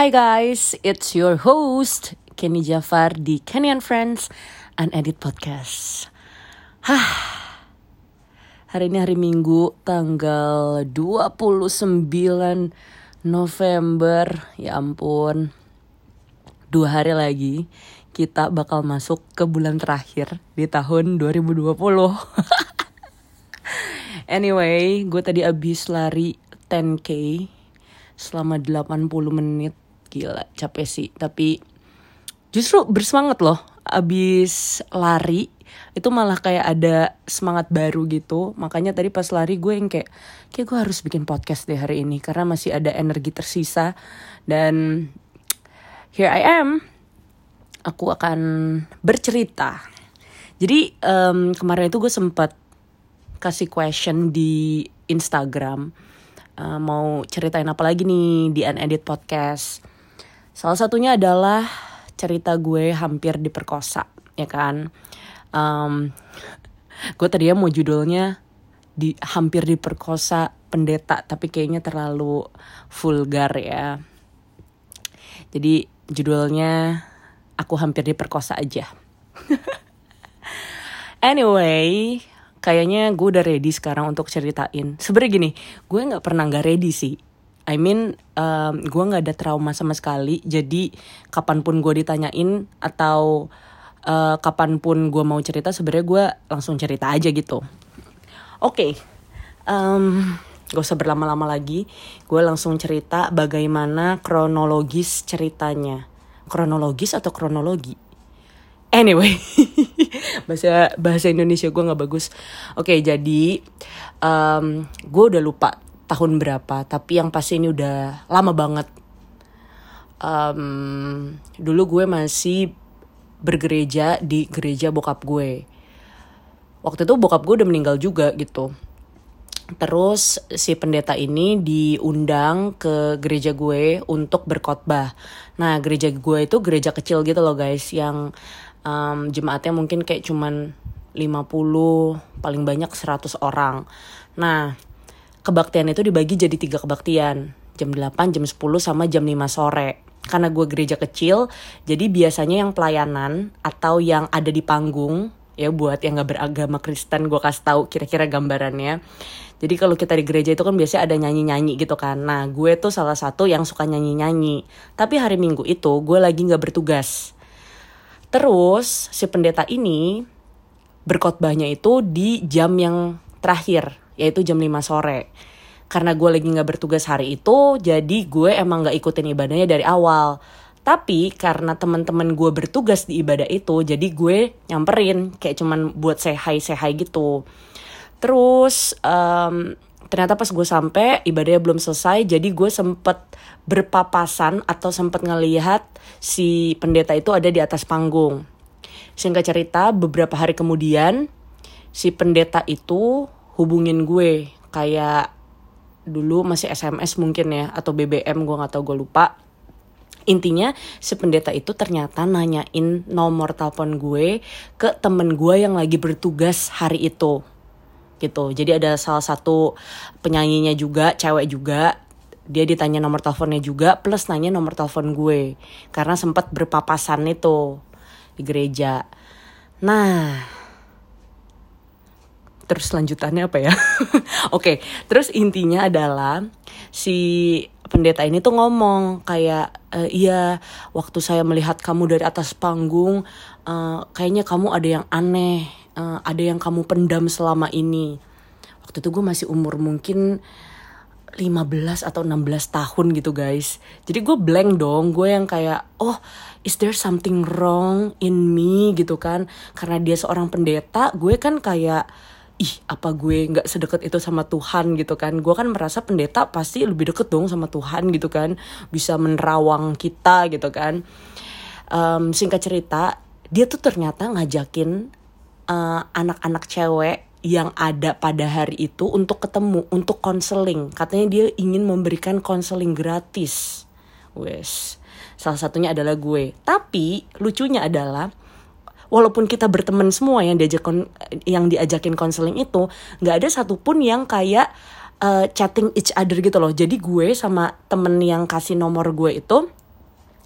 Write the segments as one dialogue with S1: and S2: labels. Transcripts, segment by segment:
S1: Hi guys, it's your host Kenny Jafar di Kenny and Friends Unedit Podcast. Hah. Hari ini hari Minggu tanggal 29 November. Ya ampun. Dua hari lagi kita bakal masuk ke bulan terakhir di tahun 2020. anyway, gue tadi abis lari 10k selama 80 menit gila capek sih. Tapi justru bersemangat loh. Abis lari itu malah kayak ada semangat baru gitu. Makanya tadi pas lari gue yang kayak kayak gue harus bikin podcast deh hari ini karena masih ada energi tersisa. Dan here I am. Aku akan bercerita. Jadi um, kemarin itu gue sempat kasih question di Instagram. Uh, mau ceritain apa lagi nih di Unedit Podcast Salah satunya adalah cerita gue hampir diperkosa, ya kan? Um, gue tadinya mau judulnya di hampir diperkosa pendeta, tapi kayaknya terlalu vulgar ya. Jadi judulnya aku hampir diperkosa aja. anyway, kayaknya gue udah ready sekarang untuk ceritain. Sebenernya gini, gue nggak pernah nggak ready sih I mean um, gue nggak ada trauma sama sekali. Jadi kapan pun gue ditanyain atau uh, kapan pun gue mau cerita sebenarnya gue langsung cerita aja gitu. Oke okay. um, gak usah berlama-lama lagi. Gue langsung cerita bagaimana kronologis ceritanya. Kronologis atau kronologi? Anyway bahasa bahasa Indonesia gue nggak bagus. Oke okay, jadi um, gue udah lupa tahun berapa tapi yang pasti ini udah lama banget. Um, dulu gue masih bergereja di gereja bokap gue. Waktu itu bokap gue udah meninggal juga gitu. Terus si pendeta ini diundang ke gereja gue untuk berkhotbah. Nah gereja gue itu gereja kecil gitu loh guys yang um, jemaatnya mungkin kayak cuman 50 paling banyak 100 orang. Nah kebaktian itu dibagi jadi tiga kebaktian jam 8, jam 10 sama jam 5 sore. Karena gue gereja kecil, jadi biasanya yang pelayanan atau yang ada di panggung ya buat yang gak beragama Kristen gue kasih tahu kira-kira gambarannya. Jadi kalau kita di gereja itu kan biasanya ada nyanyi-nyanyi gitu kan. Nah gue tuh salah satu yang suka nyanyi-nyanyi. Tapi hari Minggu itu gue lagi gak bertugas. Terus si pendeta ini berkhotbahnya itu di jam yang terakhir yaitu jam 5 sore. Karena gue lagi gak bertugas hari itu, jadi gue emang gak ikutin ibadahnya dari awal. Tapi karena teman-teman gue bertugas di ibadah itu, jadi gue nyamperin kayak cuman buat say hi gitu. Terus um, ternyata pas gue sampai ibadahnya belum selesai, jadi gue sempet berpapasan atau sempet ngelihat si pendeta itu ada di atas panggung. Singkat cerita, beberapa hari kemudian si pendeta itu hubungin gue. Kayak dulu masih SMS mungkin ya atau BBM gue nggak tahu gue lupa. Intinya si pendeta itu ternyata nanyain nomor telepon gue ke temen gue yang lagi bertugas hari itu. Gitu. Jadi ada salah satu penyanyinya juga cewek juga. Dia ditanya nomor teleponnya juga plus nanya nomor telepon gue. Karena sempat berpapasan itu di gereja. Nah terus lanjutannya apa ya? Oke okay, terus intinya adalah si pendeta ini tuh ngomong kayak e, iya waktu saya melihat kamu dari atas panggung uh, kayaknya kamu ada yang aneh uh, ada yang kamu pendam selama ini. Waktu itu gue masih umur mungkin 15 atau 16 tahun gitu guys. Jadi gue blank dong gue yang kayak oh is there something wrong in me? gitu kan. Karena dia seorang pendeta gue kan kayak ih apa gue nggak sedekat itu sama Tuhan gitu kan? Gue kan merasa pendeta pasti lebih deket dong sama Tuhan gitu kan? Bisa menerawang kita gitu kan? Um, singkat cerita dia tuh ternyata ngajakin anak eh, anak-anak cewek yang ada pada hari itu untuk ketemu untuk konseling. Katanya dia ingin memberikan konseling gratis. Wes salah satunya adalah gue. Tapi lucunya adalah walaupun kita berteman semua yang diajak yang diajakin konseling itu nggak ada satupun yang kayak uh, chatting each other gitu loh. Jadi gue sama temen yang kasih nomor gue itu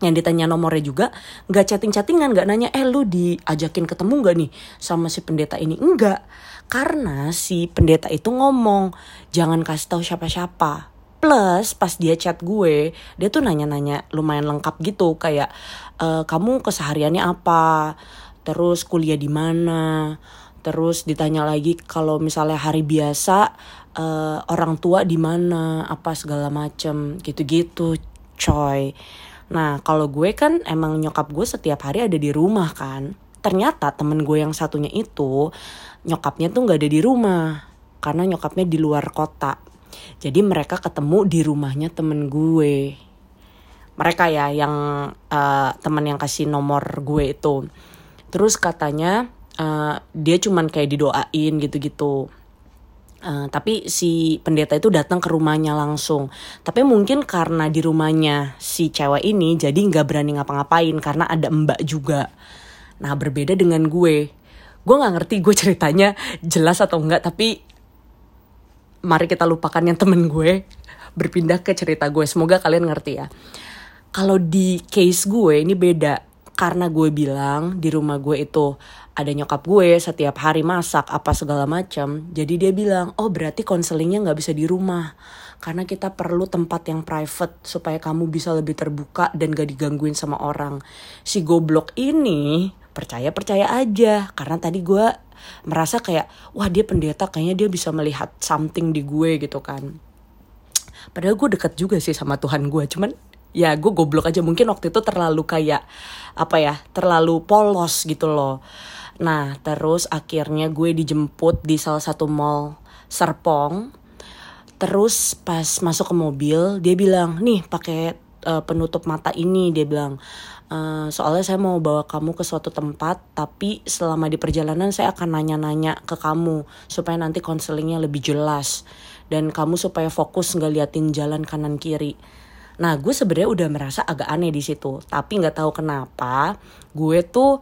S1: yang ditanya nomornya juga nggak chatting chattingan nggak nanya eh lu diajakin ketemu nggak nih sama si pendeta ini? Enggak karena si pendeta itu ngomong jangan kasih tahu siapa siapa plus pas dia chat gue dia tuh nanya nanya lumayan lengkap gitu kayak e, kamu kesehariannya apa terus kuliah di mana terus ditanya lagi kalau misalnya hari biasa uh, orang tua di mana apa segala macem gitu-gitu coy Nah kalau gue kan emang nyokap gue setiap hari ada di rumah kan. Ternyata temen gue yang satunya itu nyokapnya tuh gak ada di rumah. Karena nyokapnya di luar kota. Jadi mereka ketemu di rumahnya temen gue. Mereka ya yang uh, temen yang kasih nomor gue itu. Terus katanya uh, dia cuman kayak didoain gitu-gitu Uh, tapi si pendeta itu datang ke rumahnya langsung. Tapi mungkin karena di rumahnya si cewek ini jadi nggak berani ngapa-ngapain karena ada mbak juga. Nah berbeda dengan gue. Gue nggak ngerti gue ceritanya jelas atau enggak tapi mari kita lupakan yang temen gue berpindah ke cerita gue. Semoga kalian ngerti ya. Kalau di case gue ini beda karena gue bilang di rumah gue itu ada nyokap gue setiap hari masak apa segala macam. Jadi dia bilang oh berarti konselingnya nggak bisa di rumah. Karena kita perlu tempat yang private supaya kamu bisa lebih terbuka dan gak digangguin sama orang. Si goblok ini percaya percaya aja. Karena tadi gue merasa kayak wah dia pendeta kayaknya dia bisa melihat something di gue gitu kan. Padahal gue deket juga sih sama Tuhan gue cuman ya gue goblok aja mungkin waktu itu terlalu kayak apa ya terlalu polos gitu loh Nah, terus akhirnya gue dijemput di salah satu mall Serpong. Terus pas masuk ke mobil, dia bilang, "Nih, pakai uh, penutup mata ini." Dia bilang, uh, "Soalnya saya mau bawa kamu ke suatu tempat, tapi selama di perjalanan saya akan nanya-nanya ke kamu supaya nanti konselingnya lebih jelas dan kamu supaya fokus nggak liatin jalan kanan kiri." Nah, gue sebenarnya udah merasa agak aneh di situ, tapi nggak tahu kenapa gue tuh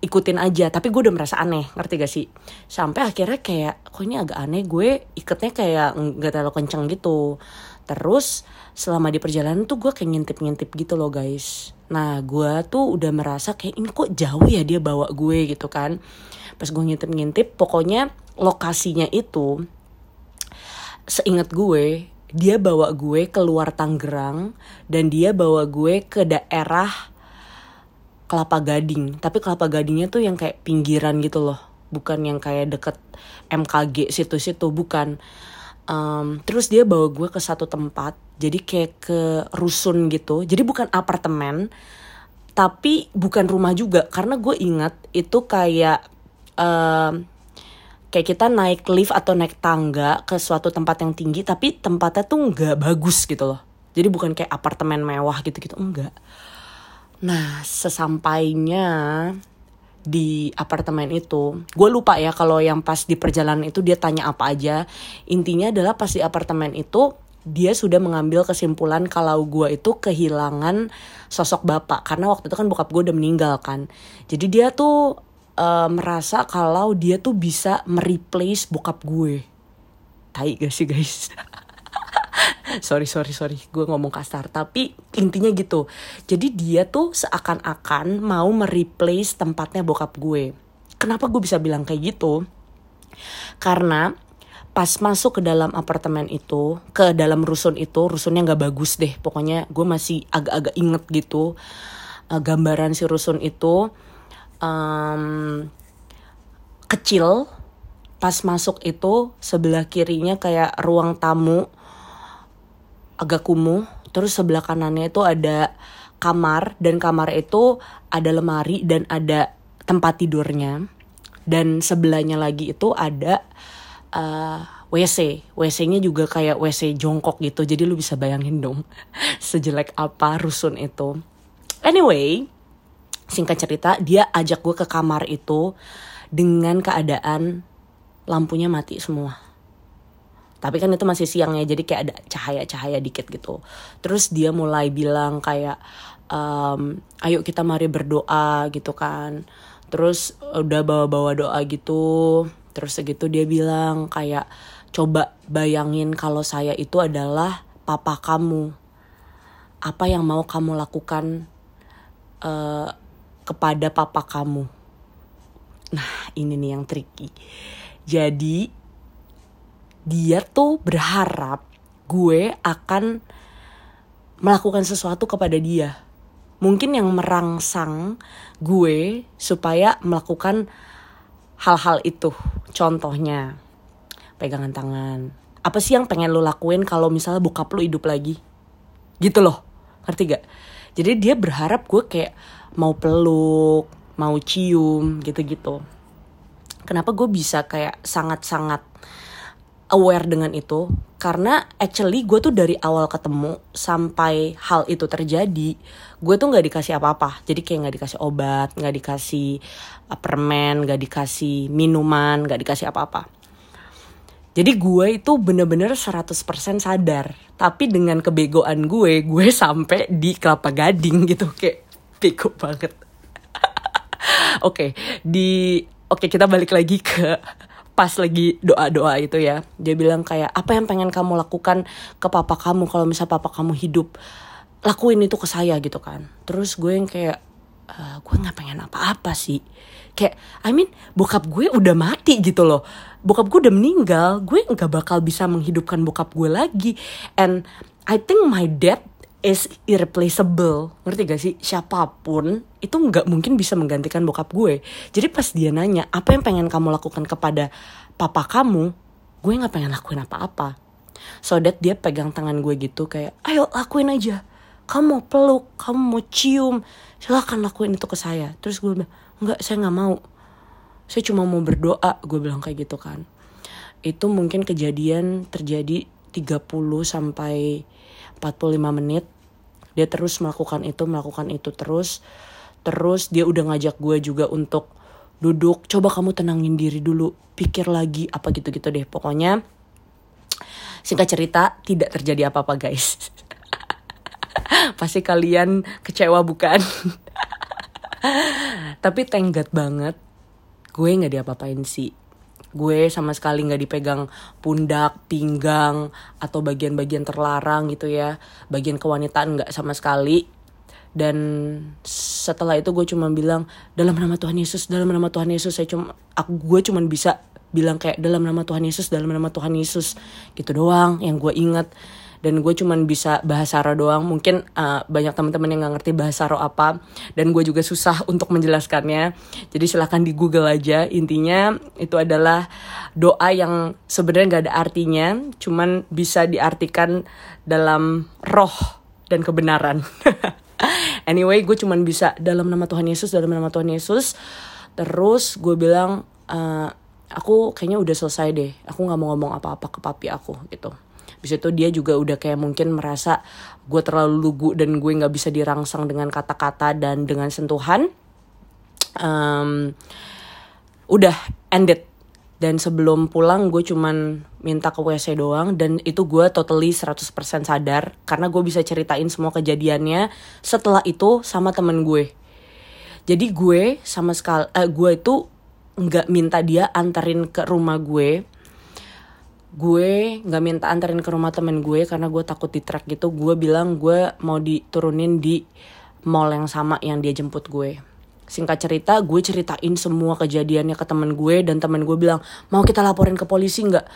S1: ikutin aja. Tapi gue udah merasa aneh ngerti gak sih? Sampai akhirnya kayak kok ini agak aneh? Gue iketnya kayak nggak terlalu kenceng gitu. Terus selama di perjalanan tuh gue kayak ngintip-ngintip gitu loh guys. Nah gue tuh udah merasa kayak ini kok jauh ya dia bawa gue gitu kan? Pas gue ngintip-ngintip pokoknya lokasinya itu seingat gue dia bawa gue keluar Tangerang dan dia bawa gue ke daerah Kelapa Gading. Tapi Kelapa Gadingnya tuh yang kayak pinggiran gitu loh. Bukan yang kayak deket MKG situ-situ bukan. Um, terus dia bawa gue ke satu tempat jadi kayak ke rusun gitu. Jadi bukan apartemen tapi bukan rumah juga. Karena gue ingat itu kayak um, kayak kita naik lift atau naik tangga ke suatu tempat yang tinggi tapi tempatnya tuh nggak bagus gitu loh jadi bukan kayak apartemen mewah gitu gitu enggak Nah, sesampainya di apartemen itu, gue lupa ya kalau yang pas di perjalanan itu dia tanya apa aja. Intinya adalah pas di apartemen itu dia sudah mengambil kesimpulan kalau gue itu kehilangan sosok bapak karena waktu itu kan bokap gue udah meninggal kan. Jadi dia tuh uh, merasa kalau dia tuh bisa mereplace bokap gue. Tai gak sih guys? sorry sorry sorry. Gue ngomong kasar. Tapi intinya gitu. Jadi dia tuh seakan-akan mau mereplace tempatnya bokap gue. Kenapa gue bisa bilang kayak gitu? Karena pas masuk ke dalam apartemen itu ke dalam rusun itu rusunnya nggak bagus deh. Pokoknya gue masih agak-agak inget gitu uh, gambaran si rusun itu um, kecil pas masuk itu sebelah kirinya kayak ruang tamu agak kumuh. Terus sebelah kanannya itu ada kamar dan kamar itu ada lemari dan ada tempat tidurnya. Dan sebelahnya lagi itu ada uh, eh, WC WC-nya juga kayak WC jongkok gitu jadi lu bisa bayangin dong sejelek apa rusun itu. Anyway singkat cerita dia ajak gue ke kamar itu dengan keadaan lampunya mati semua. Tapi kan itu masih siang ya jadi kayak ada cahaya-cahaya dikit gitu. Terus dia mulai bilang kayak um, ayo kita mari berdoa gitu kan. Terus udah bawa-bawa doa gitu. Terus segitu dia bilang kayak coba bayangin kalau saya itu adalah papa kamu. Apa yang mau kamu lakukan uh, kepada papa kamu nah ini nih yang tricky jadi dia tuh berharap gue akan melakukan sesuatu kepada dia mungkin yang merangsang gue supaya melakukan hal-hal itu. Contohnya, pegangan tangan. Apa sih yang pengen lo lakuin kalau misalnya bokap lo hidup lagi? Gitu loh, ngerti gak? Jadi dia berharap gue kayak mau peluk, mau cium, gitu-gitu. Kenapa gue bisa kayak sangat-sangat aware dengan itu? Karena actually gue tuh dari awal ketemu sampai hal itu terjadi gue tuh nggak dikasih apa-apa. Jadi kayak nggak dikasih obat nggak dikasih permen nggak dikasih minuman nggak dikasih apa-apa jadi gue itu bener-bener 100% sadar. Tapi dengan kebegoan gue gue sampai di kelapa gading gitu. Kayak bego banget. Oke okay, di oke okay, kita balik lagi ke pas lagi doa-doa itu ya. Dia bilang kayak apa yang pengen kamu lakukan ke papa kamu? Kalau misal papa kamu hidup lakuin itu ke saya gitu kan. Terus gue yang kayak uh, gue nggak pengen apa-apa sih. Kayak I mean bokap gue udah mati gitu loh. Bokap gue udah meninggal. Gue nggak bakal bisa menghidupkan bokap gue lagi. And I think my dad is irreplaceable. Ngerti gak sih? Siapa pun itu nggak mungkin bisa menggantikan bokap gue. Jadi pas dia nanya apa yang pengen kamu lakukan kepada papa kamu? Gue nggak pengen lakuin apa-apa. So that dia pegang tangan gue gitu kayak ayo lakuin aja kamu mau peluk kamu mau cium silahkan lakuin itu ke saya. Terus gue bilang nggak saya nggak mau. Saya cuma mau berdoa gue bilang kayak gitu kan. Itu mungkin kejadian terjadi 30 sampai 45 menit. Dia terus melakukan itu melakukan itu terus. Terus dia udah ngajak gue juga untuk duduk. Coba kamu tenangin diri dulu pikir lagi apa gitu-gitu deh. Pokoknya singkat cerita tidak terjadi apa-apa guys pasti kalian kecewa bukan? Tapi tenggat banget gue nggak diapa-apain sih. Gue sama sekali nggak dipegang pundak, pinggang atau bagian-bagian terlarang gitu ya, bagian kewanitaan nggak sama sekali. Dan setelah itu gue cuma bilang dalam nama Tuhan Yesus, dalam nama Tuhan Yesus. Saya cuma aku gue cuma bisa bilang kayak dalam nama Tuhan Yesus, dalam nama Tuhan Yesus. Gitu doang yang gue ingat dan gue cuman bisa bahasa roh doang. Mungkin uh, banyak teman-teman yang nggak ngerti bahasa roh apa. Dan gue juga susah untuk menjelaskannya. Jadi silahkan di Google aja. Intinya itu adalah doa yang sebenarnya nggak ada artinya. Cuman bisa diartikan dalam roh dan kebenaran. Anyway gue cuman bisa dalam nama Tuhan Yesus dalam nama Tuhan Yesus. Terus gue bilang uh, aku kayaknya udah selesai deh. Aku nggak mau ngomong apa-apa ke papi aku gitu Bisa itu dia juga udah kayak mungkin merasa gue terlalu lugu dan gue nggak bisa dirangsang dengan kata-kata dan dengan sentuhan. Um, udah ended dan sebelum pulang gue cuman minta ke WC doang dan itu gue totally 100% sadar karena gue bisa ceritain semua kejadiannya setelah itu sama temen gue jadi gue sama sekali eh, gue itu nggak minta dia anterin ke rumah gue gue nggak minta anterin ke rumah temen gue karena gue takut di track gitu gue bilang gue mau diturunin di mall yang sama yang dia jemput gue. Singkat cerita gue ceritain semua kejadiannya ke temen gue dan temen gue bilang mau kita laporin ke polisi nggak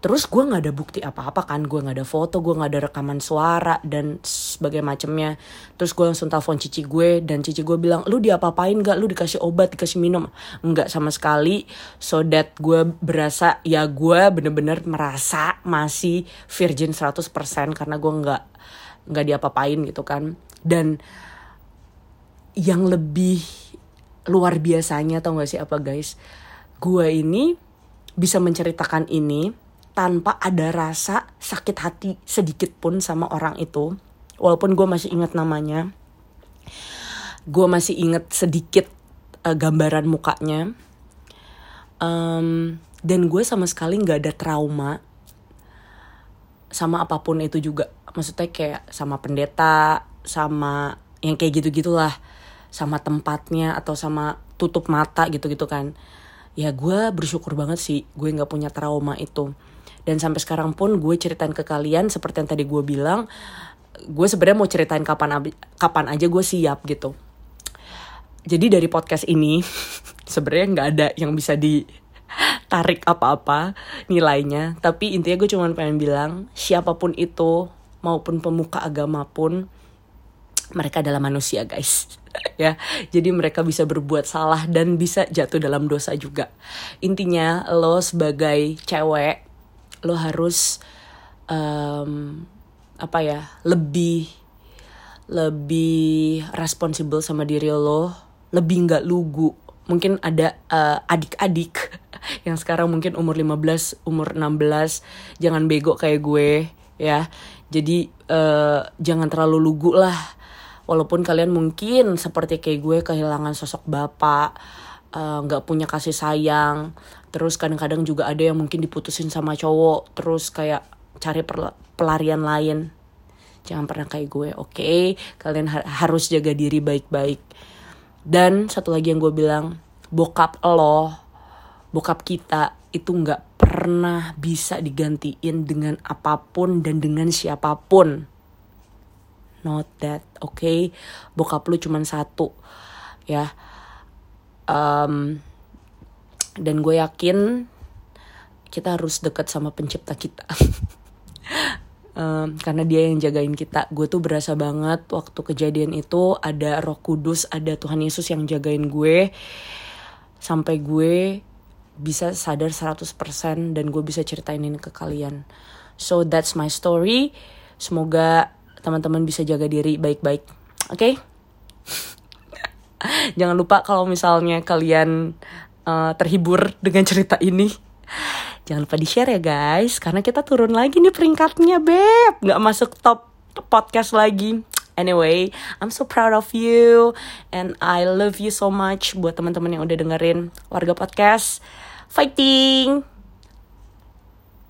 S1: terus gue nggak ada bukti apa-apa kan gue nggak ada foto gue nggak ada rekaman suara dan sebagai macamnya terus gue langsung telepon cici gue dan cici gue bilang lu diapa-apain gak lu dikasih obat dikasih minum. Nggak sama sekali. So that gue berasa ya gue bener-bener merasa masih virgin 100% karena gue nggak nggak diapa-apain gitu kan. Dan yang lebih luar biasanya tau gak sih apa guys? Gue ini bisa menceritakan ini tanpa ada rasa sakit hati sedikit pun sama orang itu. Walaupun gue masih ingat namanya gue masih ingat sedikit uh, gambaran mukanya. Um, dan gue sama sekali nggak ada trauma sama apa pun itu juga. Maksudnya kayak sama pendeta sama yang kayak gitu gitulah sama tempatnya atau sama tutup mata gitu gitu kan. Ya gue bersyukur banget sih gue nggak punya trauma itu dan sampai sekarang pun gue ceritain ke kalian seperti yang tadi gue bilang gue sebenarnya mau ceritain kapan kapan aja gue siap gitu. Jadi dari podcast ini sebenarnya nggak ada yang bisa ditarik apa-apa nilainya. Tapi intinya gue cuma pengen bilang siapa pun itu maupun pemuka agama pun mereka adalah manusia guys. Ya jadi mereka bisa berbuat salah dan bisa jatuh dalam dosa juga. Intinya lo sebagai cewek lo harus um, apa ya lebih lebih responsibel sama diri lo lebih nggak lugu. Mungkin ada uh, adik-adik yang sekarang mungkin umur 15 umur 16 jangan bego kayak gue ya. Jadi uh, jangan terlalu lugu lah. Walaupun kalian mungkin seperti kayak gue kehilangan sosok bapak eh, nggak uh, punya kasih sayang terus kadang-kadang juga ada yang mungkin diputusin sama cowok. Terus kayak cari pelarian lain. Jangan pernah kayak gue oke? Okay? kalian ha harus jaga diri baik-baik. Dan satu lagi yang gue bilang bokap lo bokap kita itu nggak pernah bisa digantiin dengan apa pun dan dengan siapa pun. Not that oke? Okay? bokap lu cuman satu ya. Um, dan gue yakin kita harus dekat sama pencipta kita um, karena dia yang jagain kita gue tuh berasa banget waktu kejadian itu ada roh kudus ada Tuhan Yesus yang jagain gue sampai gue bisa sadar 100% dan gue bisa ceritain ini ke kalian so that's my story semoga teman-teman bisa jaga diri baik-baik. Oke? Okay? Jangan lupa kalau misalnya kalian uh, terhibur dengan cerita ini, jangan lupa di-share ya guys, karena kita turun lagi nih peringkatnya, beb. Nggak masuk top podcast lagi. Anyway, I'm so proud of you and I love you so much buat teman-teman yang udah dengerin warga podcast. Fighting!